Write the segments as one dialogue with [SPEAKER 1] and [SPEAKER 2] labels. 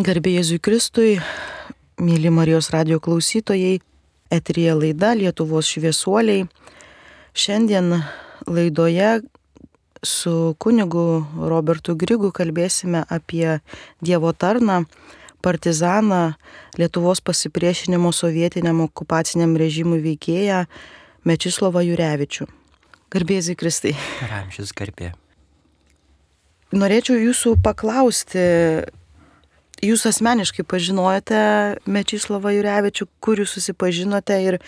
[SPEAKER 1] Garbė Jėzui Kristui, mėly Marijos radio klausytojai, etrija laida Lietuvos šviesuoliai. Šiandien laidoje su kunigu Robertu Grigu kalbėsime apie Dievo tarną, partizaną, Lietuvos pasipriešinimo sovietiniam okupaciniam režimui veikėją Mečislovą Jurevičių. Garbėzai Kristai.
[SPEAKER 2] Ramžis garbė.
[SPEAKER 1] Norėčiau jūsų paklausti, jūs asmeniškai pažinojote Mečislavą Jurevičių, kur jūs susipažinote ir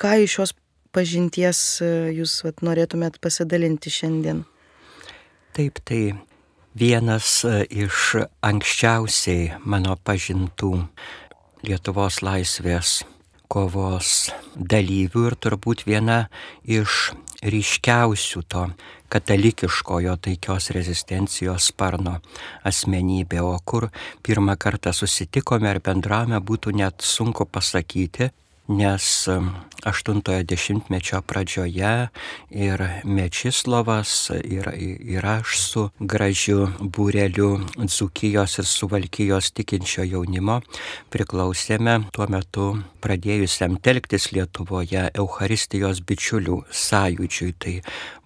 [SPEAKER 1] ką iš šios pažinties jūs vat, norėtumėt pasidalinti šiandien?
[SPEAKER 2] Taip, tai vienas iš anksčiausiai mano pažintų Lietuvos laisvės kovos dalyvių ir turbūt viena iš ryškiausių to katalikiškojo taikios rezistencijos sparno asmenybė, o kur pirmą kartą susitikome ar bendravome būtų net sunku pasakyti, nes 80-mečio pradžioje ir Mečislovas, ir, ir aš su gražiu būreliu Dzukijos ir Suvalkijos tikinčio jaunimo priklausėme tuo metu pradėjusiam telktis Lietuvoje Euharistijos bičiulių sąjūdžiui. Tai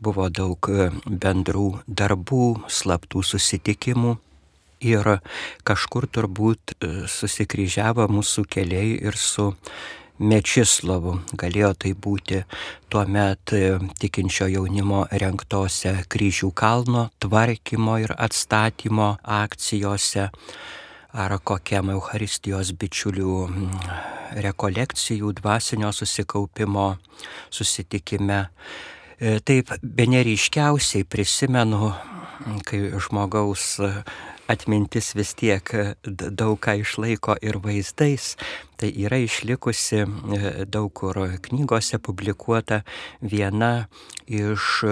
[SPEAKER 2] buvo daug bendrų darbų, slaptų susitikimų. Ir kažkur turbūt susikryžiavo mūsų keliai ir su Mečislovu. Galėjo tai būti tuo met tikinčio jaunimo renktose kryžių kalno tvarkymo ir atstatymo akcijose ar kokiam Euharistijos bičiulių rekolekcijų dvasinio susikaupimo susitikime. Taip, be neryškiausiai prisimenu, kai žmogaus atmintis vis tiek daug ką išlaiko ir vaizdais, tai yra išlikusi daug kur knygose publikuota viena iš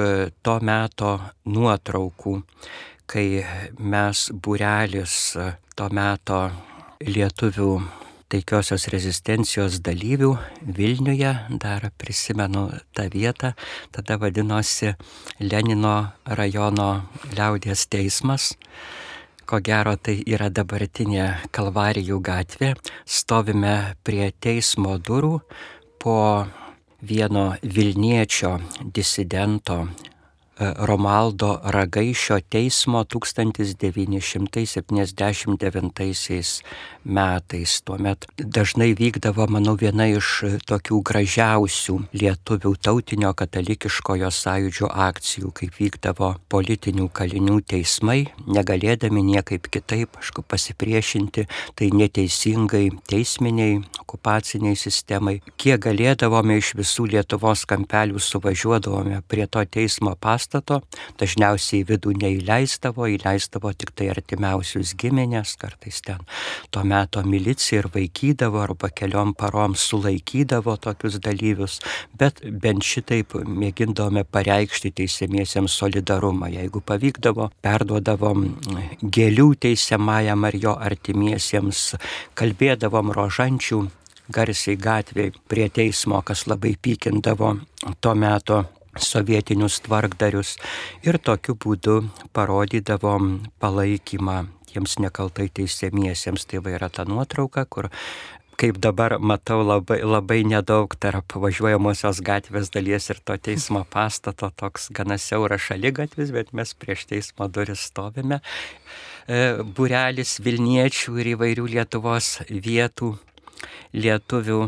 [SPEAKER 2] to meto nuotraukų, kai mes būrelis to meto lietuvių taikiosios rezistencijos dalyvių Vilniuje, dar prisimenu tą vietą, tada vadinosi Lenino rajono liaudės teismas ko gero tai yra dabartinė Kalvarijų gatvė, stovime prie teismo durų po vieno Vilniečio disidento Romaldo Ragaišio teismo 1979 metais. Tuomet dažnai vykdavo, manau, viena iš tokių gražiausių lietuvių tautinio katalikiškojo sąjūdžio akcijų, kaip vykdavo politinių kalinių teismai, negalėdami niekaip kitaip, aišku, pasipriešinti tai neteisingai teisminiai okupaciniai sistemai. Kiek galėdavome iš visų Lietuvos kampelių suvažiuodavome prie to teismo pastato pastato, dažniausiai vidų neįleisdavo, įleisdavo tik tai artimiausius giminės, kartais ten tuo metu milicija ir vaikydavo arba keliom parom sulaikydavo tokius dalyvius, bet bent šitaip mėgindavome pareikšti teisėmiesiems solidarumą. Jeigu pavykdavo, perduodavom gėlių teisiamajam ar jo artimiesiems, kalbėdavom rožančių garsiai gatvėje prie teismo, kas labai pykindavo to meto sovietinius tvarkdarius ir tokiu būdu parodydavom palaikymą tiems nekaltai teisėmiesiems. Tai va yra ta nuotrauka, kur kaip dabar matau labai, labai nedaug tarp važiuojamosios gatvės dalies ir to teismo pastato, toks gana siauras šalygatvis, bet mes prieš teismo duris stovime. E, Burelis Vilniečių ir įvairių Lietuvos vietų lietuvių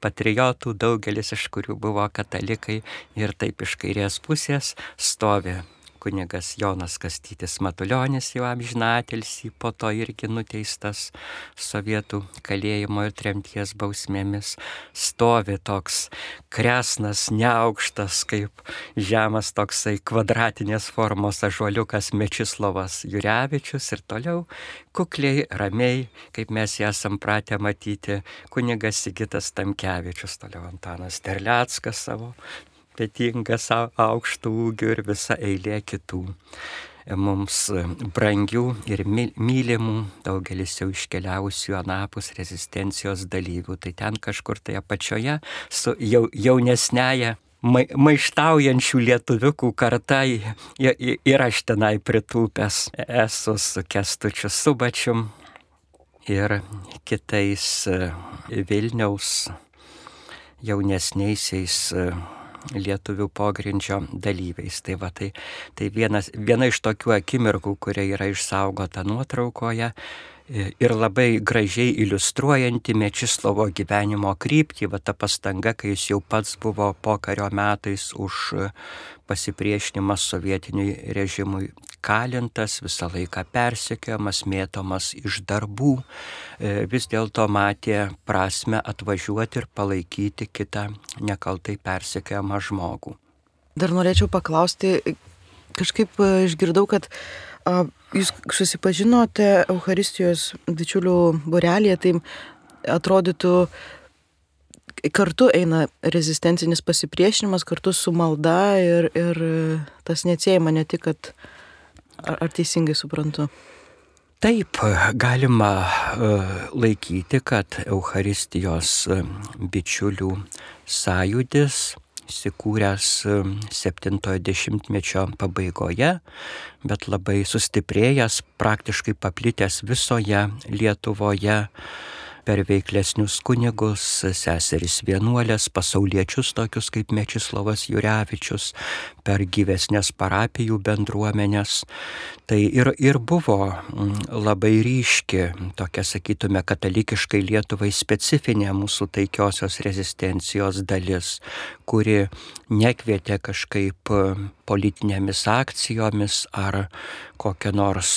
[SPEAKER 2] patriotų, daugelis iš kurių buvo katalikai ir taip iš kairės pusės stovi kunigas Jonas Kastytis Matuljonis jau amžinatelsi, po to irgi nuteistas sovietų kalėjimo ir tremties bausmėmis, stovi toks kresnas, neaukštas, kaip žemas toksai kvadratinės formos ažuoliukas Mečislovas Jurevičius ir toliau kukliai, ramiai, kaip mes ją esam pratę matyti, kunigas Sigitas Tamkevičius, toliau Antanas Terleckas savo petingas aukštų ūgių ir visa eilė kitų mums brangių ir mylimų, daugelis jau iškeliausių anapus rezistencijos dalyvių. Tai ten kažkur tai apačioje su jau, jaunesnėje maištaujančių lietuviukų karta ir aš tenai pritūpęs esu su kestučiu subačium ir kitais Vilniaus jaunesniaisiais lietuvių pogrindžio dalyviais. Tai, va, tai, tai vienas, viena iš tokių akimirkų, kuria yra išsaugota nuotraukoje ir labai gražiai iliustruojanti Mečislovo gyvenimo kryptį, va ta pastanga, kai jis jau pats buvo pokario metais už pasipriešinimą sovietiniui režimui kalintas, visą laiką persekiojamas, mėtomas iš darbų, e, vis dėlto matė prasme atvažiuoti ir palaikyti kitą nekaltai persekiojamą žmogų.
[SPEAKER 1] Dar norėčiau paklausti, kažkaip e, išgirdau, kad jūs susipažinote Euharistijos bičiulių burelėje, tai atrodytų, kartu eina rezistencinis pasipriešinimas, kartu su malda ir, ir tas neatsiejama ne tik, kad Ar, ar teisingai suprantu?
[SPEAKER 2] Taip, galima e, laikyti, kad Euharistijos e, bičiulių sąjūdis įsikūręs 70-mečio e, pabaigoje, bet labai sustiprėjęs, praktiškai paplitęs visoje Lietuvoje per veiklesnius kunigus, seseris vienuolės, pasauliečius tokius kaip Mečislavas Jurevičius, per gyvesnės parapijų bendruomenės. Tai ir, ir buvo mm, labai ryški, tokia sakytume, katalikiškai Lietuvai specifinė mūsų taikiosios rezistencijos dalis, kuri nekvietė kažkaip politinėmis akcijomis ar kokią nors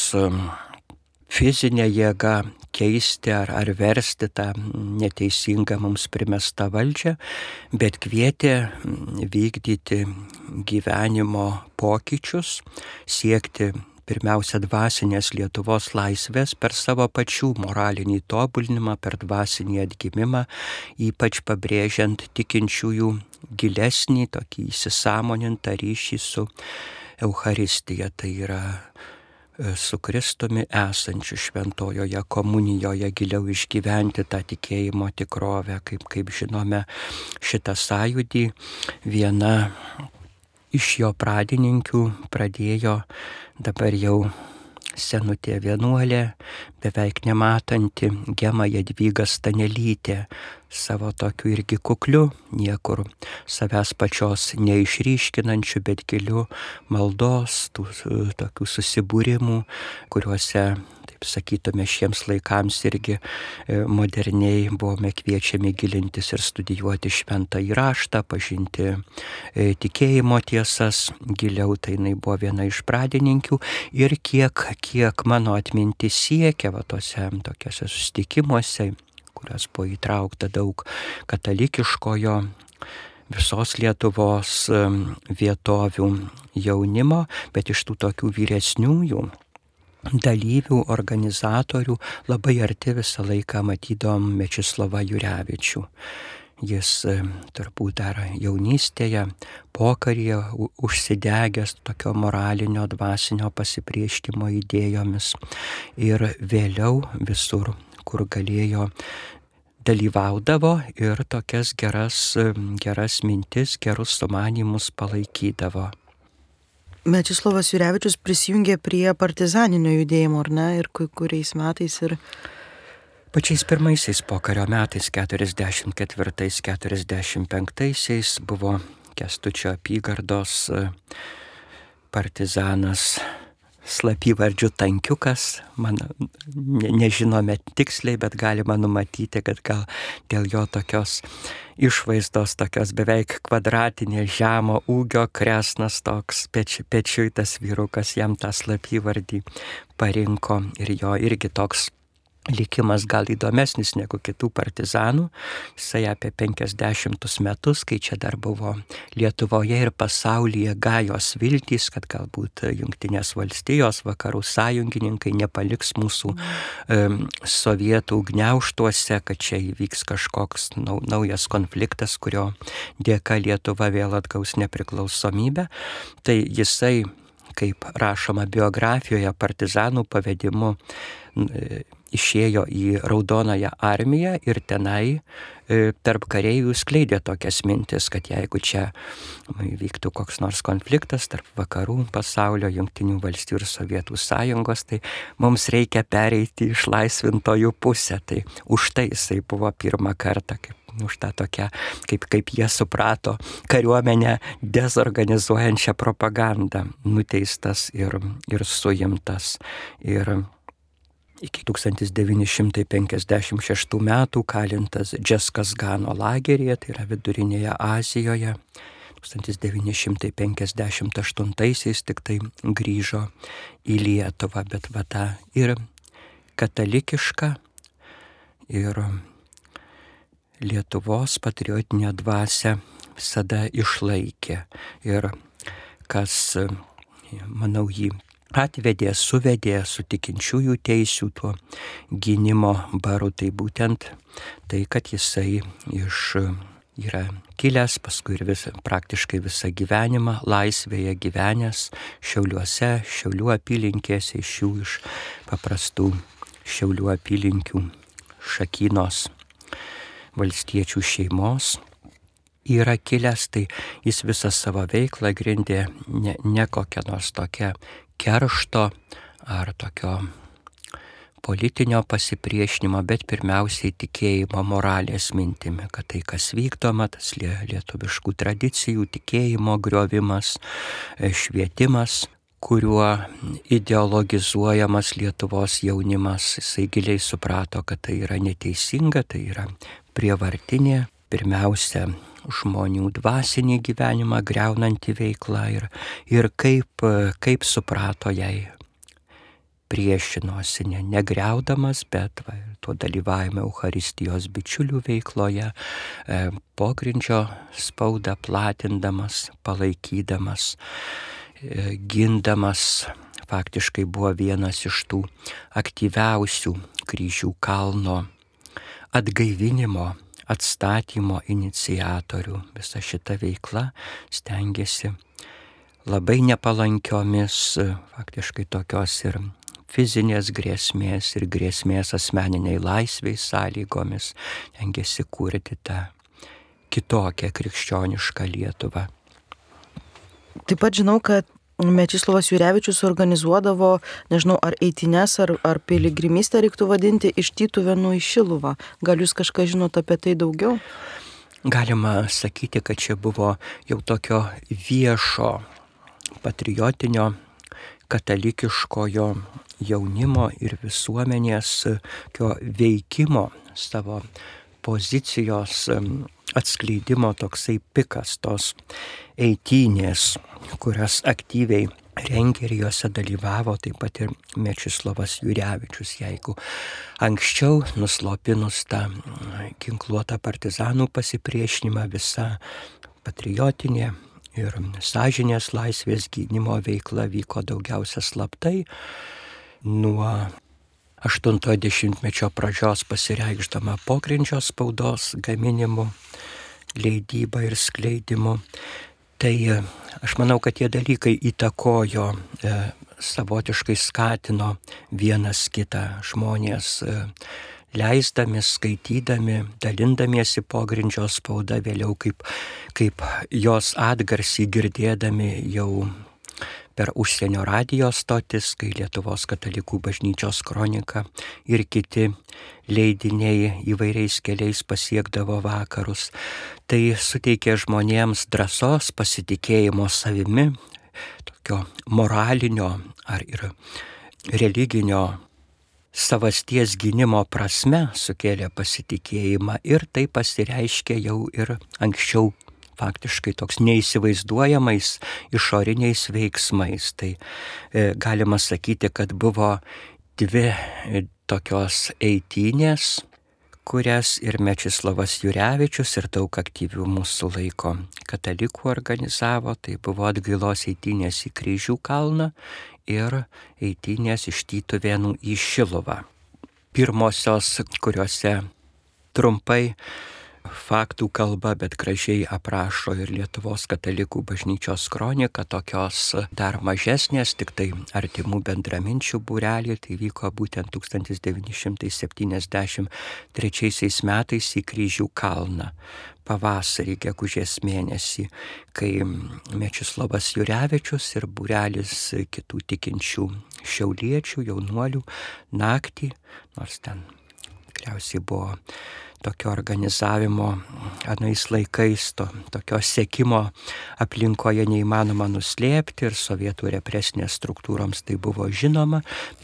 [SPEAKER 2] mm, fizinę jėgą keisti ar, ar versti tą neteisingą mums primestą valdžią, bet kvietė vykdyti gyvenimo pokyčius, siekti pirmiausia dvasinės Lietuvos laisvės per savo pačių moralinį tobulinimą, per dvasinį atgimimą, ypač pabrėžiant tikinčiųjų gilesnį tokį įsisamonintą ryšį su Euharistija. Tai yra su Kristumi esančiu šventojoje komunijoje giliau išgyventi tą tikėjimo tikrovę, kaip, kaip žinome, šitą sąjūdį. Viena iš jo pradininkių pradėjo dabar jau senutė vienuolė, beveik nematanti Gema Jadvyga Stanelytė, savo tokiu irgi kukliu, niekur savęs pačios neišryškinančiu, bet giliu maldos, tų tokių susibūrimų, kuriuose sakytume, šiems laikams irgi e, moderniai buvome kviečiami gilintis ir studijuoti šventą įraštą, pažinti e, tikėjimo tiesas, giliau tai jinai buvo viena iš pradininkių. Ir kiek, kiek mano atmintis siekia va tose tokiuose sustikimuose, kurias buvo įtraukta daug katalikiškojo visos Lietuvos vietovių jaunimo, bet iš tų tokių vyresniųjų dalyvių, organizatorių labai arti visą laiką matydom Mečislavą Jurevičių. Jis e, turbūt dar jaunystėje, pokaryje užsidegęs tokio moralinio, dvasinio pasiprieškimo idėjomis ir vėliau visur, kur galėjo dalyvaudavo ir tokias geras, e, geras mintis, gerus sumanimus palaikydavo.
[SPEAKER 1] Mečislovas Jurevičius prisijungė prie partizaninio judėjimo, ar ne, ir kuriais metais ir...
[SPEAKER 2] Pačiais pirmaisiais pokario metais, 44-45, buvo Kestučio apygardos e, partizanas slapyvardžių tankiukas, man ne, nežinome tiksliai, bet galima numatyti, kad gal dėl jo tokios išvaizdos, tokios beveik kvadratinės žemo ūgio kresnas toks. Peči, pečiuitas vyrukas jam tą slapyvardį parinko ir jo irgi toks likimas gal įdomesnis negu kitų partizanų. Jisai apie 50 metus, kai čia dar buvo Lietuvoje ir pasaulyje gajos viltys, kad galbūt Junktinės valstijos, vakarų sąjungininkai nepaliks mūsų um, sovietų gniauštuose, kad čia įvyks kažkoks nau, naujas konfliktas, kurio dėka Lietuva vėl atgaus nepriklausomybę. Tai jisai kaip rašoma biografijoje, partizanų pavedimu išėjo į Raudonąją armiją ir tenai e, tarp kareivių skleidė tokias mintis, kad jeigu čia vyktų koks nors konfliktas tarp vakarų pasaulio, jungtinių valstybių ir Sovietų sąjungos, tai mums reikia pereiti iš laisvintojų pusę. Tai už tai jisai buvo pirmą kartą, kaip už tą tokią, kaip, kaip jie suprato, kariuomenę dezorganizuojančią propagandą, nuteistas ir, ir suimtas. Ir iki 1956 metų kalintas Džeskas Gano lageryje, tai yra vidurinėje Azijoje. 1958-aisiais tik tai grįžo į Lietuvą, bet va tą ir katalikišką, ir Lietuvos patriotinę dvasę visada išlaikė. Ir kas, manau, jį atvedė, suvedė su tikinčiųjų teisių tuo gynimo baru, tai būtent tai, kad jisai iš yra kilęs, paskui ir vis, praktiškai visą gyvenimą laisvėje gyvenęs Šiauliuose, Šiaulių apylinkėse, iš jų iš paprastų Šiaulių apylinkių šakynos valstiečių šeimos yra kilęs, tai jis visą savo veiklą grindė ne, ne kokią nors tokią keršto ar tokio politinio pasipriešinimo, bet pirmiausiai tikėjimo moralės mintimi, kad tai, kas vykdoma, tas lietuviškų tradicijų, tikėjimo griovimas, e, švietimas, kuriuo ideologizuojamas Lietuvos jaunimas, jisai giliai suprato, kad tai yra neteisinga, tai yra prievartinė, pirmiausia, žmonių dvasinį gyvenimą greunanti veikla ir, ir kaip, kaip suprato jai. Priešinosi, ne, negriaudamas, bet va, tuo dalyvavime Euharistijos bičiulių veikloje, e, pogrindžio spaudą platindamas, palaikydamas, e, gindamas, faktiškai buvo vienas iš tų aktyviausių kryžių kalno atgaivinimo atstatymo iniciatorių. Visa šita veikla stengiasi labai nepalankiomis, faktiškai tokios ir fizinės grėsmės ir grėsmės asmeniniai laisviai sąlygomis, tengiasi kurti tą kitokią krikščionišką Lietuvą.
[SPEAKER 1] Taip pat žinau, kad Mečislavas Jurevičius organizuodavo, nežinau, ar eitines, ar, ar piligrimystę reiktų vadinti, iš Tytuvėnų į Šiluvą. Gal jūs kažką žinote apie tai daugiau?
[SPEAKER 2] Galima sakyti, kad čia buvo jau tokio viešo, patriotinio, katalikiškojo jaunimo ir visuomenės veikimo savo pozicijos atskleidimo toksai pikas tos eitynės, kurias aktyviai rengė ir juose dalyvavo taip pat ir Mečislavas Jurevičius. Jeigu anksčiau nuslopinus tą ginkluotą partizanų pasipriešinimą visa patriotinė ir sąžinės laisvės gynimo veikla vyko daugiausia slaptai nuo 80-mečio pradžios pasireikšdama pogrindžio spaudos gaminimu, leidyba ir skleidimu. Tai e, aš manau, kad tie dalykai įtakojo, e, savotiškai skatino vienas kitą žmonės. E, leisdami, skaitydami, dalindamiesi pogrindžio spaudą, vėliau kaip, kaip jos atgarsį girdėdami jau per užsienio radijos stotis, kai Lietuvos katalikų bažnyčios kronika ir kiti leidiniai įvairiais keliais pasiekdavo vakarus. Tai suteikė žmonėms drąsos, pasitikėjimo savimi, tokio moralinio ar ir religinio savasties gynimo prasme sukėlė pasitikėjimą ir tai pasireiškė jau ir anksčiau faktiškai toks neįsivaizduojamais išoriniais veiksmais. Tai e, galima sakyti, kad buvo dvi e, tokios eitynės, kurias ir Mečislavas Jurevičius ir daug aktyvių mūsų laiko katalikų organizavo. Tai buvo atgailos eitynės į kryžių kalną ir eitynės iš Tytuvėnų į Šiluvą. Pirmosios, kuriuose trumpai faktų kalba, bet gražiai aprašo ir Lietuvos katalikų bažnyčios kronika, tokios dar mažesnės, tik tai artimų bendraminčių būrelį, tai vyko būtent 1973 metais į Kryžių kalną. Pavasarį, gegužės mėnesį, kai Mečislavas Jurevičius ir būrelis kitų tikinčių šiauliečių, jaunuolių naktį, nors ten tikriausiai buvo tokio organizavimo anais laikais, to, tokio sėkimo aplinkoje neįmanoma nuslėpti ir sovietų represinės struktūroms tai buvo žinoma,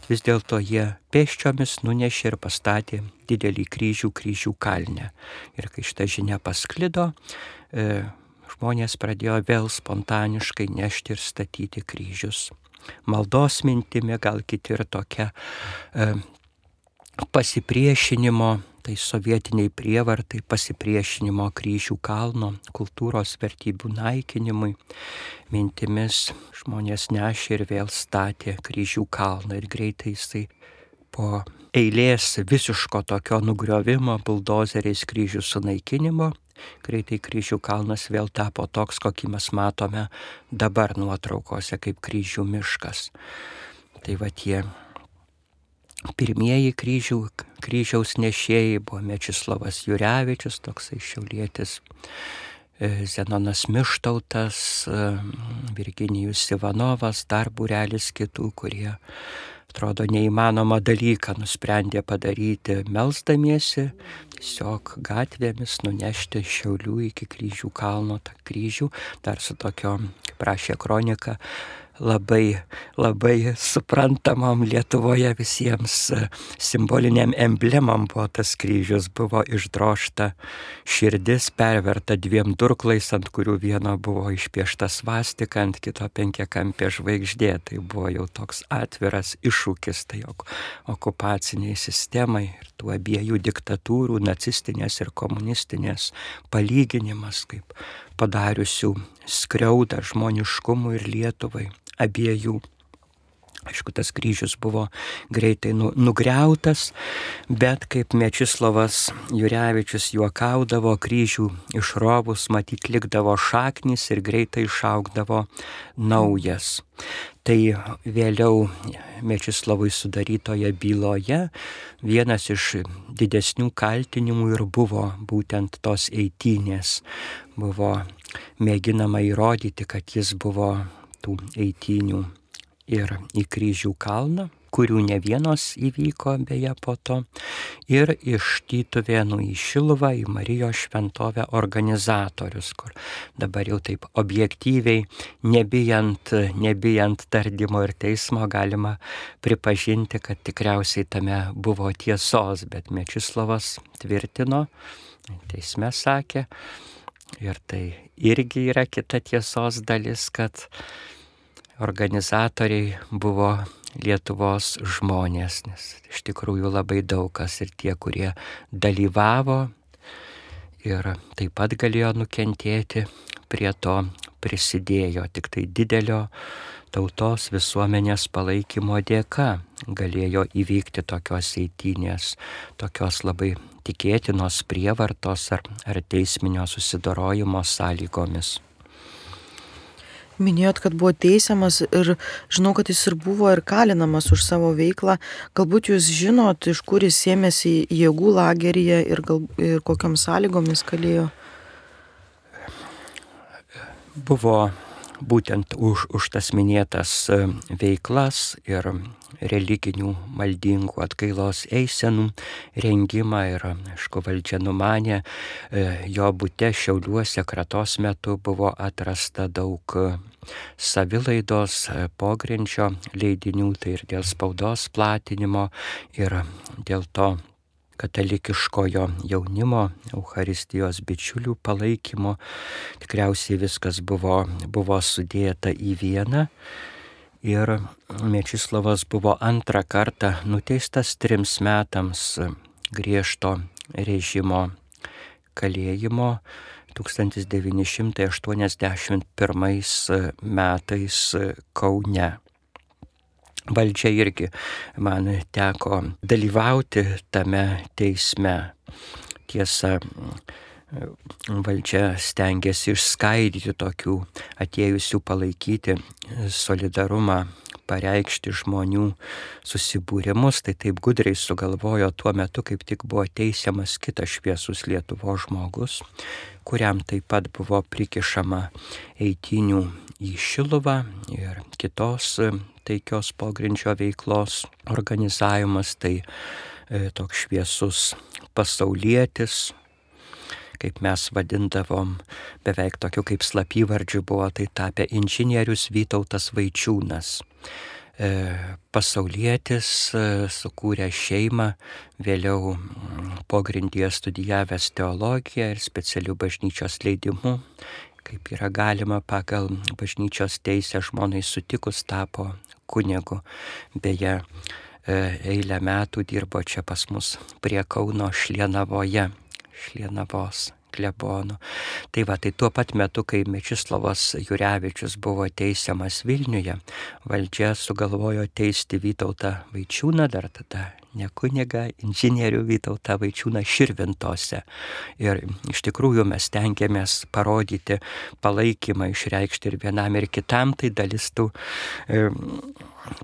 [SPEAKER 2] vis dėlto jie pėsčiomis nunešė ir pastatė didelį kryžių kryžių kalnę. Ir kai šitą žinią pasklido, e, žmonės pradėjo vėl spontaniškai nešti ir statyti kryžius. Maldos mintimi gal kiti ir tokia e, pasipriešinimo tai sovietiniai prievartai, pasipriešinimo kryžių kalno, kultūros vertybių naikinimui, mintimis žmonės nešė ir vėl statė kryžių kalną ir greitai jisai po eilės visiško tokio nugriovimo, buldozeriais kryžių sunaikinimo, greitai kryžių kalnas vėl tapo toks, kokį mes matome dabar nuotraukose kaip kryžių miškas. Tai va tie Pirmieji kryžių, kryžiaus nešėjai buvo Mečislavas Jurevičius, toksai šiaulėtis, e, Zenonas Mištautas, e, Virginijus Ivanovas, dar burelis kitų, kurie atrodo neįmanoma dalyką nusprendė padaryti melzdamiesi, tiesiog gatvėmis nunešti Šiaulių iki kryžių kalno tą kryžių, dar su tokio, prašė kronika, labai, labai suprantamam Lietuvoje visiems e, simboliniam emblemam buvo tas kryžius, buvo išdrošta širdis perverta dviem durklais, ant kurių vieno buvo išpiešta svastika, ant kito penkiakampė žvaigždė. Tai buvo jau toks atviras iššūkis tai okupaciniai sistemai ir tų abiejų diktatūrų, nacistinės ir komunistinės palyginimas kaip padariusių skriaudą žmoniškumui ir Lietuvai abiejų. Aišku, tas kryžius buvo greitai nu, nugriautas, bet kaip Mečislovas Jurevičius juokaudavo, kryžių išrovus matyt likdavo šaknis ir greitai išaugdavo naujas. Tai vėliau Mečislavui sudarytoje byloje vienas iš didesnių kaltinimų ir buvo būtent tos eitynės. Buvo mėginama įrodyti, kad jis buvo tų eitinių ir į kryžių kalną, kurių ne vienos įvyko beje po to, ir iš Tytuvėnų į Šiluvą, į Marijos šventovę organizatorius, kur dabar jau taip objektyviai, nebijant, nebijant tardymo ir teismo, galima pripažinti, kad tikriausiai tame buvo tiesos, bet Mečislavas tvirtino, teisme sakė, ir tai irgi yra kita tiesos dalis, kad organizatoriai buvo Lietuvos žmonės, nes iš tikrųjų labai daug kas ir tie, kurie dalyvavo ir taip pat galėjo nukentėti, prie to prisidėjo tik tai didelio tautos visuomenės palaikymo dėka galėjo įvykti tokios eitynės, tokios labai tikėtinos prievartos ar, ar teisminio susidorojimo sąlygomis.
[SPEAKER 1] Minėjot, kad buvo teisiamas ir žinau, kad jis ir buvo ir kalinamas už savo veiklą. Galbūt jūs žinot, iš kur jis ėmėsi jėgų lageryje ir, gal, ir kokiam sąlygomis kalėjo?
[SPEAKER 2] Buvo būtent už, už tas minėtas e, veiklas ir religinių maldingų atgailos eisenų rengimą ir, aišku, valdžia numanė, e, jo būte Šiauliuose kratos metu buvo atrasta daug e, savilaidos pogrindžio leidinių, tai ir dėl spaudos platinimo ir dėl to katalikiškojo jaunimo, Euharistijos bičiulių palaikymo. Tikriausiai viskas buvo, buvo sudėta į vieną. Ir Mečislavas buvo antrą kartą nuteistas trims metams griežto režimo kalėjimo 1981 metais Kaune valdžia irgi man teko dalyvauti tame teisme. Tiesa, valdžia stengiasi išskaidyti tokių atėjusių palaikyti solidarumą pareikšti žmonių susibūrimus, tai taip gudriai sugalvojo tuo metu, kaip tik buvo teisiamas kitas šviesus Lietuvo žmogus, kuriam taip pat buvo prikišama eitinių į Šiluvą ir kitos taikios pogrindžio veiklos organizavimas, tai e, toks šviesus pasaulietis, kaip mes vadindavom, beveik tokiu kaip slapyvardžiu buvo tai tapę inžinierius Vytautas Vaičiūnas. E, pasaulietis e, sukūrė šeimą, vėliau mm, pogrindyje studijavęs teologiją ir specialių bažnyčios leidimų, kaip yra galima pagal bažnyčios teisę žmonai sutikus tapo kunigu. Beje, e, eilę metų dirbo čia pas mus prie Kauno Šlienavoje. Šlienavos klebonų. Tai va, tai tuo pat metu, kai Mečislavas Jurevičius buvo teisiamas Vilniuje, valdžia sugalvojo teisti Vytautą Vaičiūną, dar tada ne kuniga, inžinierių Vytautą Vaičiūną Širvintose. Ir iš tikrųjų mes tengiamės parodyti palaikymą, išreikšti ir vienam ir kitam, tai dalis tų e,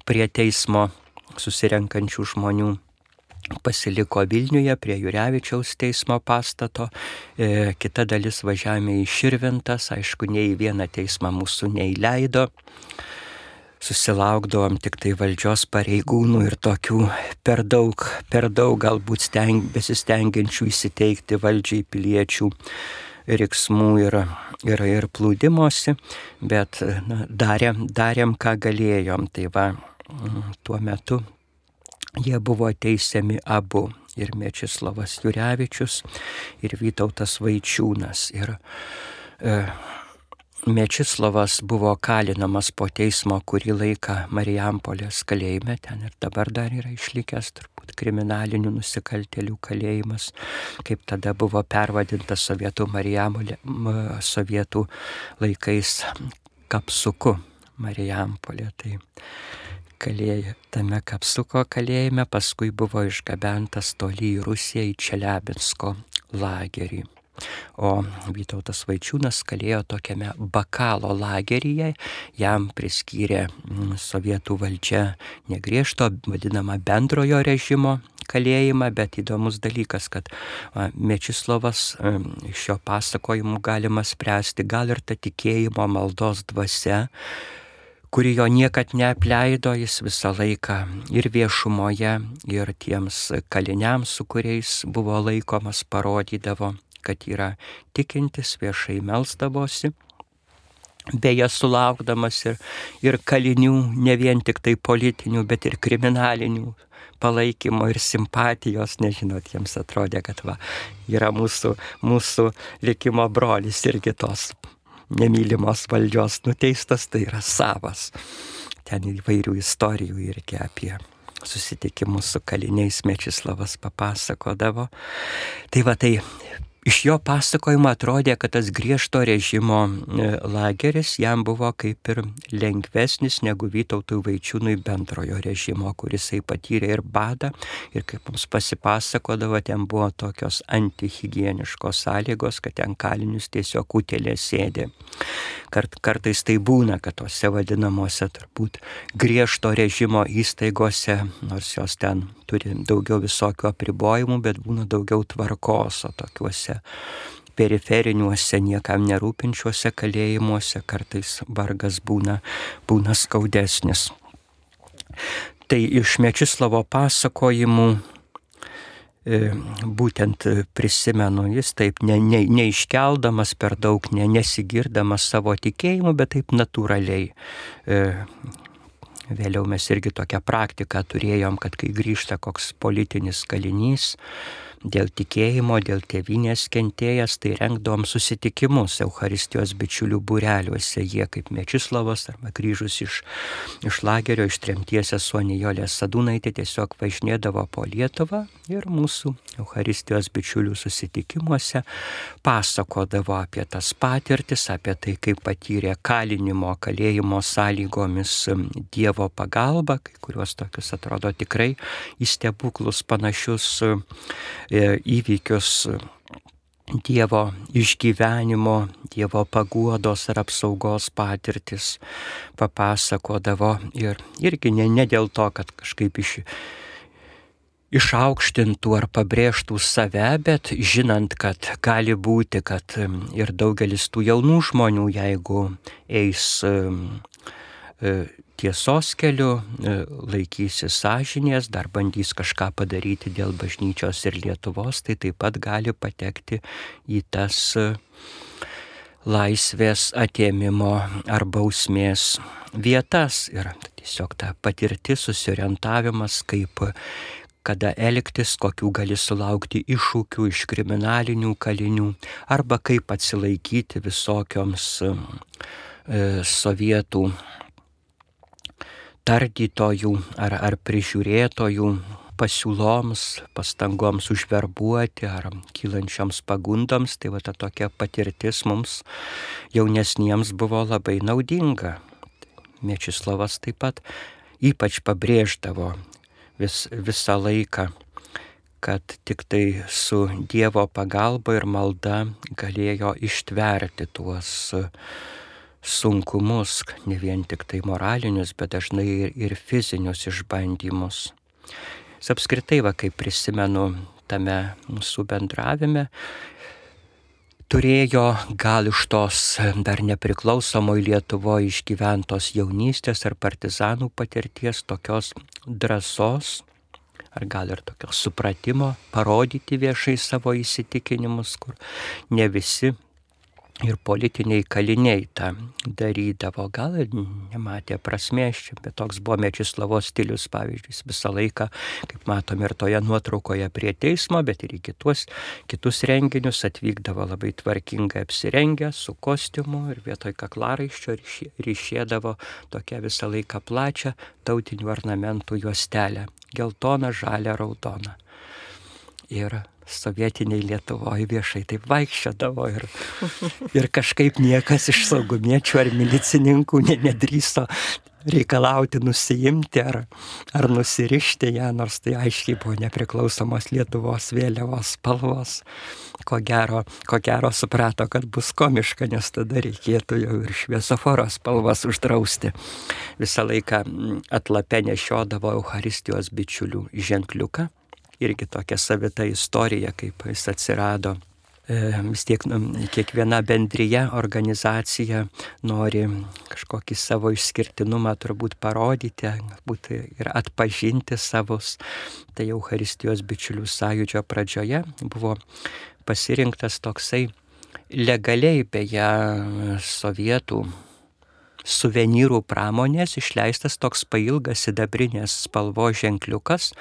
[SPEAKER 2] prie teismo susirenkančių žmonių pasiliko Vilniuje prie Jurevičiaus teismo pastato, e, kita dalis važiavome į Širvintas, aišku, nei į vieną teismą mūsų neįleido. Susilaukdavom tik tai valdžios pareigūnų ir tokių per daug, per daug galbūt steng, besistengiančių įsiteikti valdžiai piliečių riksmų ir, ir, ir plūdimosi, bet na, darėm, darėm, ką galėjom. Tai va, tuo metu Jie buvo teisiami abu ir Mečislavas Jurevičius ir Vytautas Vaičiūnas. Ir e, Mečislavas buvo kalinamas po teismo kurį laiką Marijampolės kalėjime, ten ir dabar dar yra išlikęs turbūt kriminalinių nusikaltelių kalėjimas, kaip tada buvo pervadintas sovietų Marijampolė, sovietų laikais kapsuku Marijampolė. Tai kalėjo tame kapsuko kalėjime, paskui buvo išgabentas toli į Rusiją į Čeliabinsko lagerį. O Vytautas Vaičiūnas kalėjo tokiame bakalo lageryje, jam priskyrė mm, sovietų valdžia negriežto, vadinamą bendrojo režimo kalėjimą, bet įdomus dalykas, kad Mečislovas iš šio pasakojimų galima spręsti gal ir ta tikėjimo maldos dvasia kuri jo niekad neapleido, jis visą laiką ir viešumoje, ir tiems kaliniams, su kuriais buvo laikomas, parodydavo, kad yra tikintis, viešai melstavosi. Beje, sulaukdamas ir, ir kalinių, ne vien tik tai politinių, bet ir kriminalinių palaikymo ir simpatijos, nežinot, jiems atrodė, kad va, yra mūsų, mūsų likimo brolis irgi tos nemylimos valdžios nuteistas, tai yra savas. Ten įvairių istorijų irgi apie susitikimus su kaliniais Mečislavas papasakodavo. Tai va tai Iš jo pasakojimo atrodė, kad tas griežto režimo e, lageris jam buvo kaip ir lengvesnis negu Vytautui Vaičiūnui bendrojo režimo, kuris jisai patyrė ir badą, ir kaip mums pasipasakodavo, ten buvo tokios antihigieniškos sąlygos, kad ten kalinius tiesiog utelė sėdė. Kart, kartais tai būna, kad tose vadinamuose turbūt griežto režimo įstaigose, nors jos ten turi daugiau visokių apribojimų, bet būna daugiau tvarkos, o tokiuose periferiniuose, niekam nerūpinčiuose kalėjimuose kartais vargas būna, būna skaudesnis. Tai iš Mečislavo pasakojimų būtent prisimenu jis taip ne, ne, neiškeldamas per daug, ne, nesigirdamas savo tikėjimu, bet taip natūraliai. E, vėliau mes irgi tokią praktiką turėjom, kad kai grįžta koks politinis kalinys, dėl tikėjimo, dėl tėvinės kentėjęs, tai rengdom susitikimus Euharistijos bičiulių būreliuose. Jie kaip Mečislavas arba grįžus iš, iš lagerio, iš tremties Sonijolė Sadūnaitė tiesiog važinėdavo po Lietuvą ir mūsų Euharistijos bičiulių susitikimuose pasakodavo apie tas patirtis, apie tai, kaip patyrė kalinimo, kalėjimo sąlygomis Dievo pagalbą, kai kuriuos tokius atrodo tikrai į stebuklus panašius įvykius Dievo išgyvenimo, Dievo paguodos ar apsaugos patirtis papasakodavo ir irgi ne, ne dėl to, kad kažkaip iš, išaukštintų ar pabrėžtų save, bet žinant, kad gali būti, kad ir daugelis tų jaunų žmonių, jeigu eis e, tiesos keliu, e, laikysi sąžinės, dar bandys kažką padaryti dėl bažnyčios ir Lietuvos, tai taip pat gali patekti į tas e, laisvės atėmimo ar bausmės vietas. Ir tiesiog ta patirtis, susiorientavimas, kaip kada elgtis, kokių gali sulaukti iššūkių iš kriminalinių kalinių, arba kaip atsilaikyti visokioms e, sovietų tardytojų ar, ar prižiūrėtojų pasiūloms, pastangoms užverbuoti ar kylančioms pagundoms, tai va ta tokia patirtis mums jaunesniems buvo labai naudinga. Mečislavas taip pat ypač pabrėždavo vis, visą laiką, kad tik tai su Dievo pagalba ir malda galėjo ištverti tuos sunkumus, ne vien tik tai moralinius, bet dažnai ir, ir fizinius išbandymus. Jis apskritai, va, kaip prisimenu tame mūsų bendravime, turėjo gal iš tos dar nepriklausomoj Lietuvoje išgyventos jaunystės ar partizanų patirties tokios drąsos, ar gal ir tokio supratimo parodyti viešai savo įsitikinimus, kur ne visi ir politiniai kaliniai tą darydavo. Gal ir nematė prasmės čia, bet toks buvo Mečislavos stilius, pavyzdžiui, visą laiką, kaip matom ir toje nuotraukoje prie teismo, bet ir į kitus, kitus renginius atvykdavo labai tvarkingai apsirengę su kostiumu ir vietoj kaklaraiščio ryšėdavo tokią visą laiką plačią tautinių ornamentų juostelę - geltoną, žalę, raudoną. Ir sovietiniai Lietuvoje viešai taip vaikščiodavo ir, ir kažkaip niekas iš saugumiečių ar milicininkų nedrįso reikalauti nusijimti ar, ar nusirišti ją, nors tai aiškiai buvo nepriklausomos Lietuvos vėliavos spalvos. Ko gero, ko gero suprato, kad bus komiška, nes tada reikėtų jau ir šviesoforo spalvas uždrausti. Visą laiką atlapę nešiodavo Euharistijos bičiulių ženkliuką irgi tokia savita istorija, kaip jis atsirado. E, vis tiek nu, kiekviena bendryje, organizacija nori kažkokį savo išskirtinumą turbūt parodyti, galbūt ir atpažinti savus. Tai Euharistijos bičiulių sąjūdžio pradžioje buvo pasirinktas toksai legaliai beje sovietų suvenyrų pramonės išleistas toks pailgas sidabrinės spalvos ženkliukas,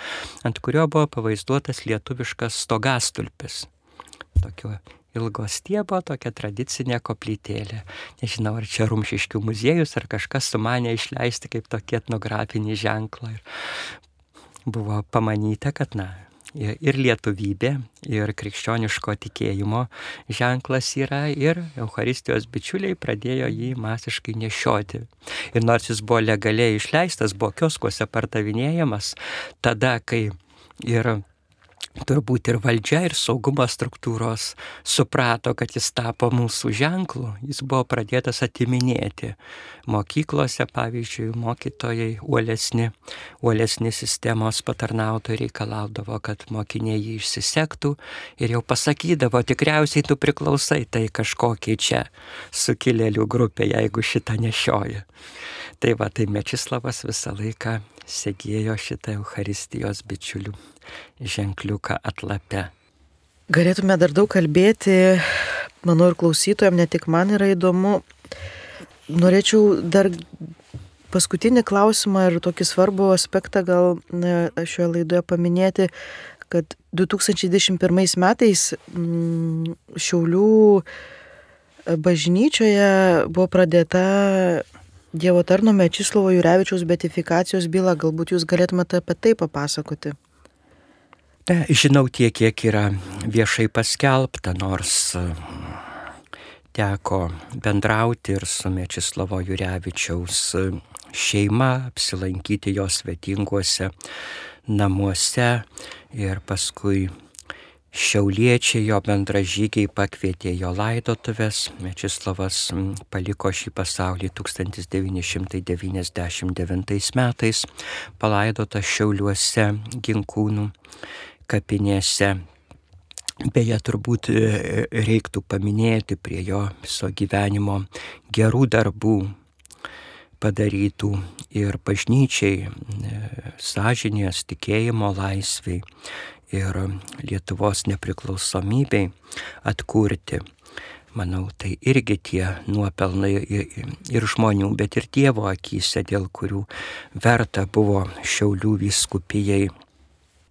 [SPEAKER 2] ant kurio buvo pavaizduotas lietuviškas stogastulpis. Tokio ilgo stiebo, tokia tradicinė koplytėlė. Nežinau, ar čia Rumšiškių muziejus, ar kažkas sumanė išleisti kaip tokį etnografinį ženklą. Ir buvo pamanyta, kad, na, ir lietuvybė, ir krikščioniško tikėjimo ženklas yra, ir Euharistijos bičiuliai pradėjo jį masiškai nešioti. Ir nors jis buvo legaliai išleistas, buvo kioskuose pardavinėjamas, tada, kai ir turbūt ir valdžia, ir saugumo struktūros suprato, kad jis tapo mūsų ženklu, jis buvo pradėtas atiminėti. Mokyklose, pavyzdžiui, mokytojai uolesni, uolesni sistemos patarnautojai reikalaudavo, kad mokiniai jį išsisektų ir jau pasakydavo, tikriausiai tu priklausai tai kažkokiai čia sukilėlių grupė, jeigu šitą nešioji. Tai va, tai Mečislavas visą laiką segėjo šitą Euharistijos bičiulių ženkliuką atlape.
[SPEAKER 1] Galėtume dar daug kalbėti, manau ir klausytojams, ne tik man yra įdomu. Norėčiau dar paskutinį klausimą ir tokį svarbų aspektą gal šioje laidoje paminėti, kad 2021 metais mm, Šiaulių bažnyčioje buvo pradėta Dievo tarno Mečislovo Jurevičiaus betifikacijos byla. Galbūt jūs galėtumėte apie tai papasakoti.
[SPEAKER 2] Žinau tiek, kiek yra viešai paskelbta, nors e, teko bendrauti ir su Mečislovo Jurevičiaus e, šeima, apsilankyti jos svetinguose namuose ir paskui Šiauliečiai jo bendražygiai pakvietė jo laidotuvės. Mečislavas paliko šį pasaulį 1999 metais, palaidotas Šiauliuose ginkūnų kapinėse. Beje, turbūt e, reiktų paminėti prie jo viso gyvenimo gerų darbų padarytų ir bažnyčiai, e, sąžinės, tikėjimo laisviai ir Lietuvos nepriklausomybei atkurti. Manau, tai irgi tie nuopelnai ir žmonių, bet ir Dievo akise, dėl kurių verta buvo Šiaulių viskupijai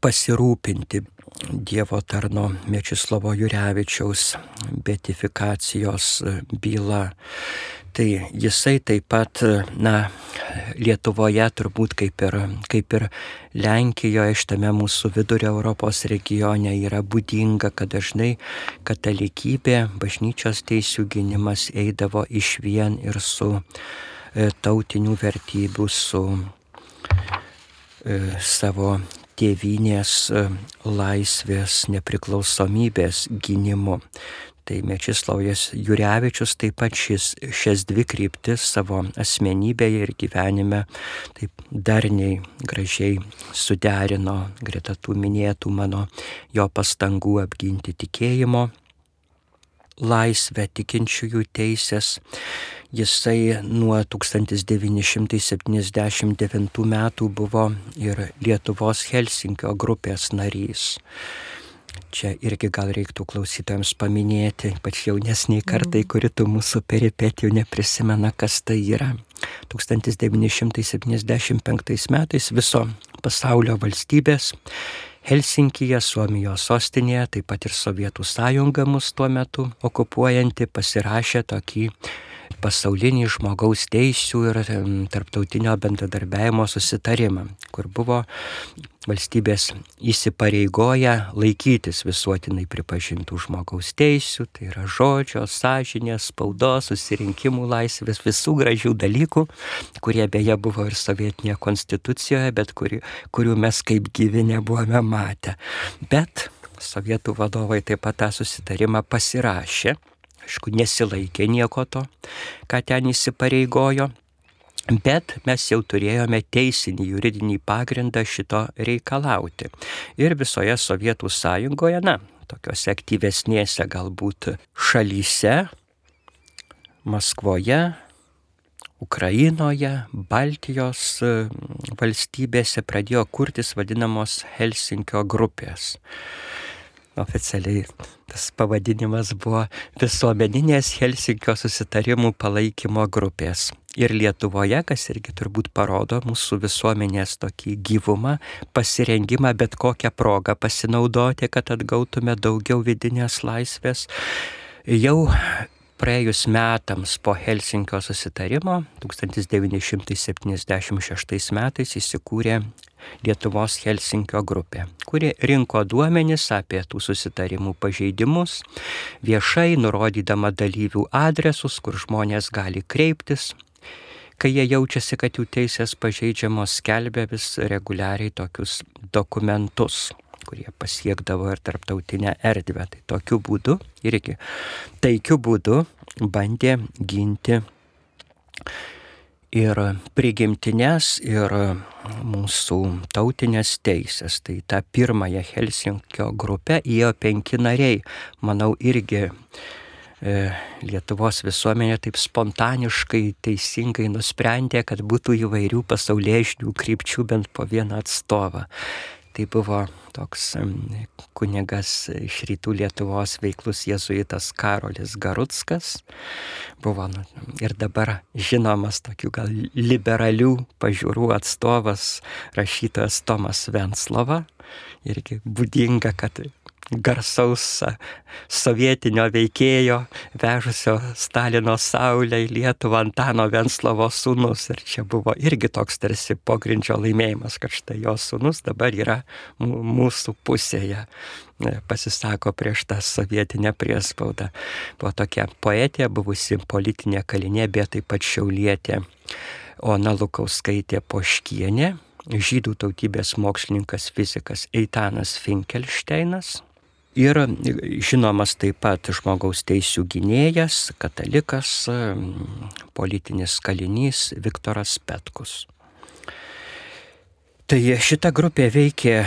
[SPEAKER 2] pasirūpinti Dievo tarno Mečislovo Jurevičiaus betifikacijos byla. Tai jisai taip pat, na, Lietuvoje turbūt kaip ir, kaip ir Lenkijoje, šitame mūsų vidurio Europos regione yra būdinga, kad dažnai katalikybė, bažnyčios teisų gynimas eidavo iš vien ir su e, tautinių vertybių, su e, savo tėvynės e, laisvės nepriklausomybės gynimu. Tai Mečislavas Jurevičius taip pat šis, šias dvi kryptis savo asmenybėje ir gyvenime taip darniai, gražiai suderino greta tų minėtų mano jo pastangų apginti tikėjimo laisvę, tikinčiųjų teisės. Jisai nuo 1979 metų buvo ir Lietuvos Helsinkio grupės narys. Čia irgi gal reiktų klausytojams paminėti, ypač jaunesniai kartai, kuri tų mūsų peripetijų neprisimena, kas tai yra. 1975 metais viso pasaulio valstybės Helsinkije, Suomijos sostinėje, taip pat ir Sovietų sąjunga mus tuo metu okupuojanti pasirašė tokį pasaulinį žmogaus teisų ir tarptautinio bendradarbiavimo susitarimą, kur buvo valstybės įsipareigoja laikytis visuotinai pripažintų žmogaus teisų, tai yra žodžio, sąžinės, spaudos, susirinkimų laisvės, visų gražių dalykų, kurie beje buvo ir sovietinėje konstitucijoje, bet kuri, kurių mes kaip gyvi nebuvome matę. Bet sovietų vadovai taip pat tą susitarimą pasirašė aišku, nesilaikė nieko to, ką ten įsipareigojo, Bet mes jau turėjome teisinį juridinį pagrindą šito reikalauti. Ir visoje Sovietų sąjungoje, na, tokiuose aktyvesnėse galbūt šalyse, Maskvoje, Ukrainoje, Baltijos valstybėse pradėjo kurtis vadinamos Helsinkio grupės oficialiai tas pavadinimas buvo visuomeninės Helsinkio susitarimų palaikymo grupės. Ir Lietuvoje, kas irgi turbūt parodo mūsų visuomenės tokį gyvumą, pasirengimą bet kokią progą pasinaudoti, kad atgautume daugiau vidinės laisvės, jau praėjus metams po Helsinkio susitarimo 1976 metais įsikūrė Lietuvos Helsinkio grupė, kuri rinko duomenis apie tų susitarimų pažeidimus, viešai nurodydama dalyvių adresus, kur žmonės gali kreiptis. Kai jie jaučiasi, kad jų teisės pažeidžiamos, skelbia vis reguliariai tokius dokumentus kurie pasiekdavo ir tarptautinę erdvę. Tai tokiu būdu irgi taikiu būdu bandė ginti ir prigimtinės, ir mūsų tautinės teisės. Tai tą pirmąją Helsinkio grupę įėjo penki nariai. Manau, irgi e, Lietuvos visuomenė taip spontaniškai, teisingai nusprendė, kad būtų įvairių pasauliežinių krypčių bent po vieną atstovą. Tai buvo toks kunigas iš rytų Lietuvos veiklus jėzuitas Karolis Garutskas. Buvo nu, ir dabar žinomas tokių gal liberalių pažiūrų atstovas rašytojas Tomas Venslova. Irgi būdinga, kad garsaus sovietinio veikėjo, vežusio Stalino saulę į Lietuvą Antano Venslovo sūnus. Ir čia buvo irgi toks tarsi pogrindžio laimėjimas, kad štai jo sūnus dabar yra mūsų pusėje pasisako prieš tą sovietinę priespaudą. Buvo tokia poetė, buvusi politinė kalinė, bet taip pat šiaulietė Ona Lukauskaitė Poškienė, žydų tautybės mokslininkas fizikas Eitanas Finkelšteinas, Ir žinomas taip pat žmogaus teisų gynėjas, katalikas, politinis kalinys Viktoras Petkus. Tai šita grupė veikė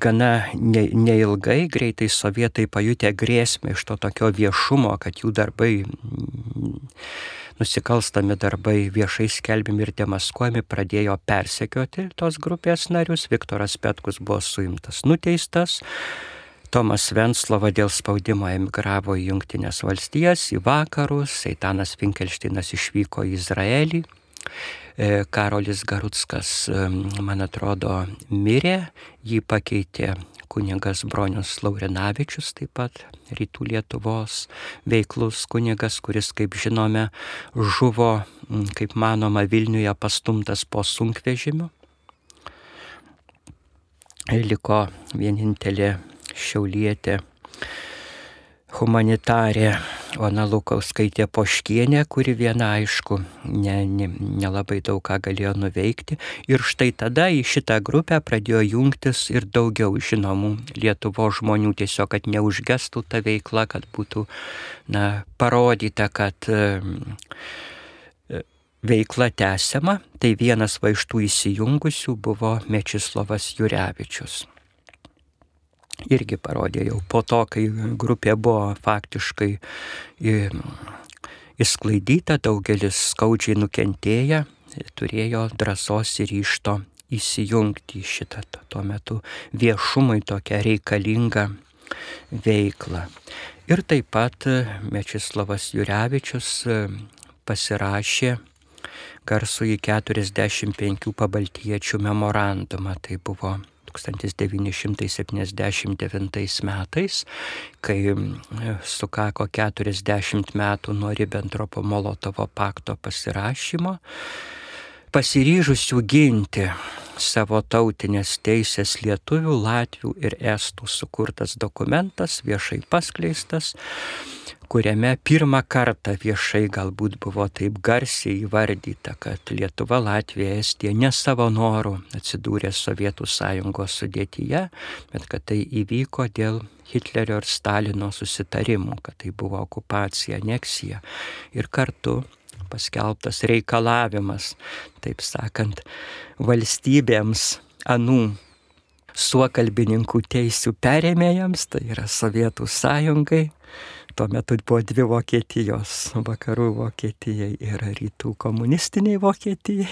[SPEAKER 2] gana neilgai, greitai sovietai pajutė grėsmę iš to tokio viešumo, kad jų darbai nusikalstami darbai viešai skelbimi ir demaskuojami, pradėjo persekioti tos grupės narius. Viktoras Petkus buvo suimtas, nuteistas. Tomas Venslova dėl spaudimo emigravo į Junktinės valstijas, į vakarus, Seitanas Finkelšteinas išvyko į Izraelį, e, Karolis Garutskas, man atrodo, mirė, jį pakeitė kunigas Bronius Laurinavičius, taip pat rytų Lietuvos veiklus kunigas, kuris, kaip žinome, žuvo, kaip manoma, Vilniuje pastumtas po sunkvežimiu. Liko vienintelė šiaulietė humanitarė Ona Lukauskaitė Poškienė, kuri viena aišku nelabai ne, ne daug ką galėjo nuveikti. Ir štai tada į šitą grupę pradėjo jungtis ir daugiau žinomų Lietuvo žmonių, tiesiog kad neužgestų ta veikla, kad būtų na, parodyta, kad e, veikla tęsiama. Tai vienas va iš tų įsijungusių buvo Mečislovas Jurevičius irgi parodė jau po to, kai grupė buvo faktiškai įsklaidyta, daugelis skaudžiai nukentėję, turėjo drąsos ir ryšto įsijungti į šitą tuo metu viešumui tokią reikalingą veiklą. Ir taip pat Mečislavas Jurevičius pasirašė garsų į 45 pabaltiečių memorandumą. Tai buvo 1979 metais, kai sukako 40 metų nuo Ribbentropo Molotovo pakto pasirašymo, pasiryžusių ginti savo tautinės teisės lietuvių, latvių ir estų sukurtas dokumentas, viešai paskleistas, kuriame pirmą kartą viešai galbūt buvo taip garsiai įvardyta, kad Lietuva, Latvija, Estija ne savo norų atsidūrė Sovietų sąjungos sudėtyje, bet kad tai įvyko dėl Hitlerio ir Stalino susitarimų, kad tai buvo okupacija, aneksija. Ir kartu paskelbtas reikalavimas, taip sakant, valstybėms anų suokalbininkų teisių perėmėjams, tai yra Sovietų sąjungai, Tuo metu buvo dvi Vokietijos, vakarų Vokietijai ir rytų komunistiniai Vokietijai.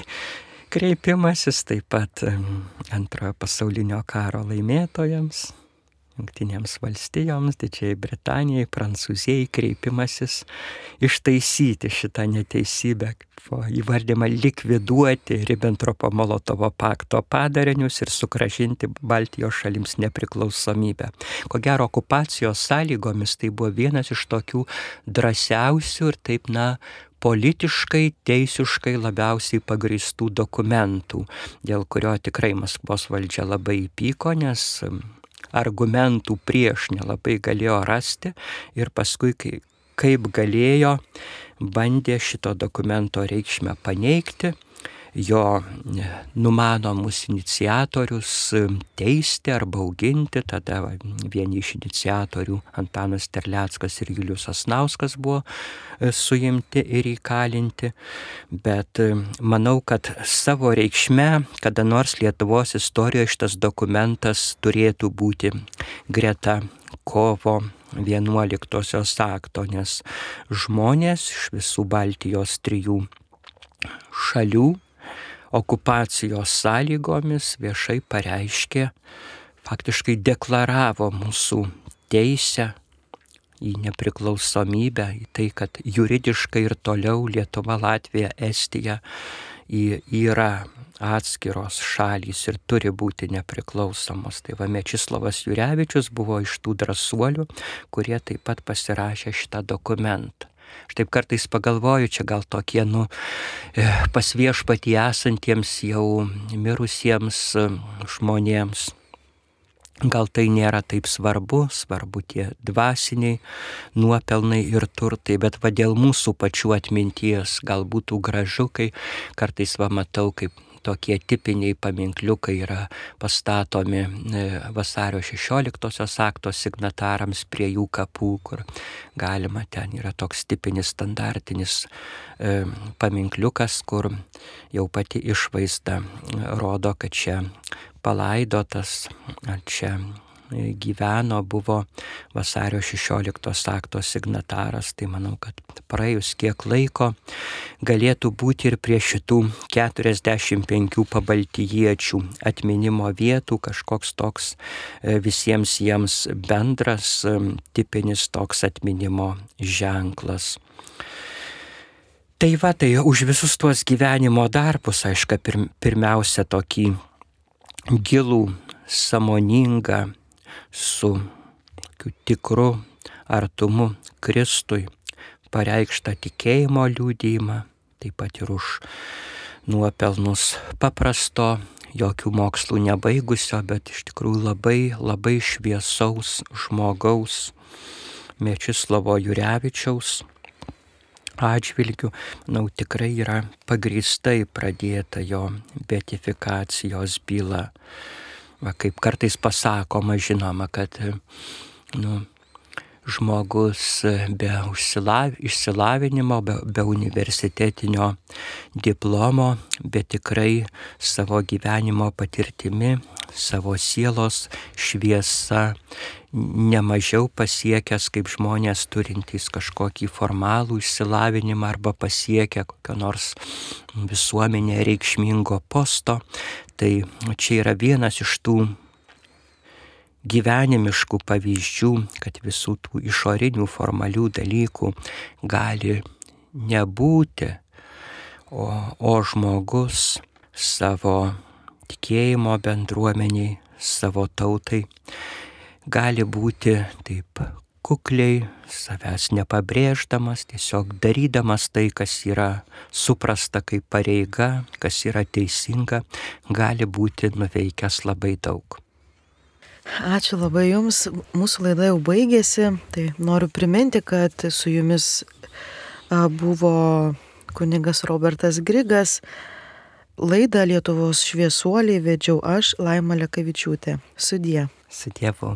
[SPEAKER 2] Kreipimasis taip pat antrojo pasaulinio karo laimėtojams, Junktinėms valstijoms, Didžiai Britanijai, Prancūzijai kreipimasis ištaisyti šitą neteisybę, įvardymą likviduoti Ribbentropo Molotovo pakto padarinius ir sugražinti Baltijos šalims nepriklausomybę. Ko gero, okupacijos sąlygomis tai buvo vienas iš tokių drąsiausių ir taip, na, politiškai, teisiškai labiausiai pagristų dokumentų, dėl kurio tikrai Maskvos valdžia labai įpyko, nes argumentų prieš nelabai galėjo rasti ir paskui, kaip galėjo, bandė šito dokumento reikšmę paneigti jo numanomus iniciatorius teisti arba auginti. Tada vieni iš iniciatorių Antanas Terleckas ir Julius Asnauskas buvo e, suimti ir įkalinti. Bet e, manau, kad savo reikšme, kada nors Lietuvos istorijoje šitas dokumentas turėtų būti greta kovo 11 akto, nes žmonės iš visų Baltijos trijų šalių okupacijos sąlygomis viešai pareiškė, faktiškai deklaravo mūsų teisę į nepriklausomybę, į tai, kad juridiškai ir toliau Lietuva, Latvija, Estija yra atskiros šalys ir turi būti nepriklausomos. Tai va Mečislavas Jurevičius buvo iš tų drąsuolių, kurie taip pat pasirašė šitą dokumentą. Aš taip kartais pagalvoju, čia gal tokie, nu, e, pas viešpatį esantiems jau mirusiems e, žmonėms. Gal tai nėra taip svarbu, svarbu tie dvasiniai nuopelnai ir turtai, bet va dėl mūsų pačių atminties gal būtų gražu, kai kartais va matau, kaip tokie tipiniai paminkliukai yra pastatomi e, vasario 16-osios akto signatarams prie jų kapų, kur galima, ten yra toks tipinis standartinis e, paminkliukas, kur jau pati išvaizda rodo, kad čia palaidotas, čia gyveno, buvo vasario 16 akto signataras, tai manau, kad praėjus kiek laiko galėtų būti ir prie šitų 45 pabaltijiečių atminimo vietų kažkoks toks e, visiems jiems bendras, e, tipinis toks atminimo ženklas. Tai va, tai už visus tuos gyvenimo darbus, aišku, pirmiausia tokį gilų, samoningą, su tikru artumu Kristui pareikštą tikėjimo liūdėjimą, taip pat ir už nuopelnus paprasto, jokių mokslų nebaigusio, bet iš tikrųjų labai, labai šviesaus žmogaus Mečislavo Jurevičiaus atžvilgių, manau, tikrai yra pagristai pradėta jo betifikacijos byla va, kaip kartais pasakoma, žinoma, kad nu, žmogus be išsilavinimo, be, be universitetinio diplomo, bet tikrai savo gyvenimo patirtimi, savo sielos šviesa nemažiau pasiekęs kaip žmonės turintys kažkokį formalų išsilavinimą arba pasiekę kokio nors visuomenė reikšmingo posto. Tai čia yra vienas iš tų gyvenimiškų pavyzdžių, kad visų tų išorinių formalių dalykų gali nebūti, o, o žmogus savo tikėjimo bendruomeniai, savo tautai gali būti taip kukliai, savęs nepabrėždamas, tiesiog darydamas tai, kas yra suprasta kaip pareiga, kas yra teisinga, gali būti nuveikęs labai daug.
[SPEAKER 1] Ačiū labai Jums, mūsų laida jau baigėsi, tai noriu priminti, kad su Jumis buvo kunigas Robertas Grigas. Laidą Lietuvos šviesuoliai vedžiau aš, Laima Lekavičiūtė. Sudie.
[SPEAKER 2] Su Dievu.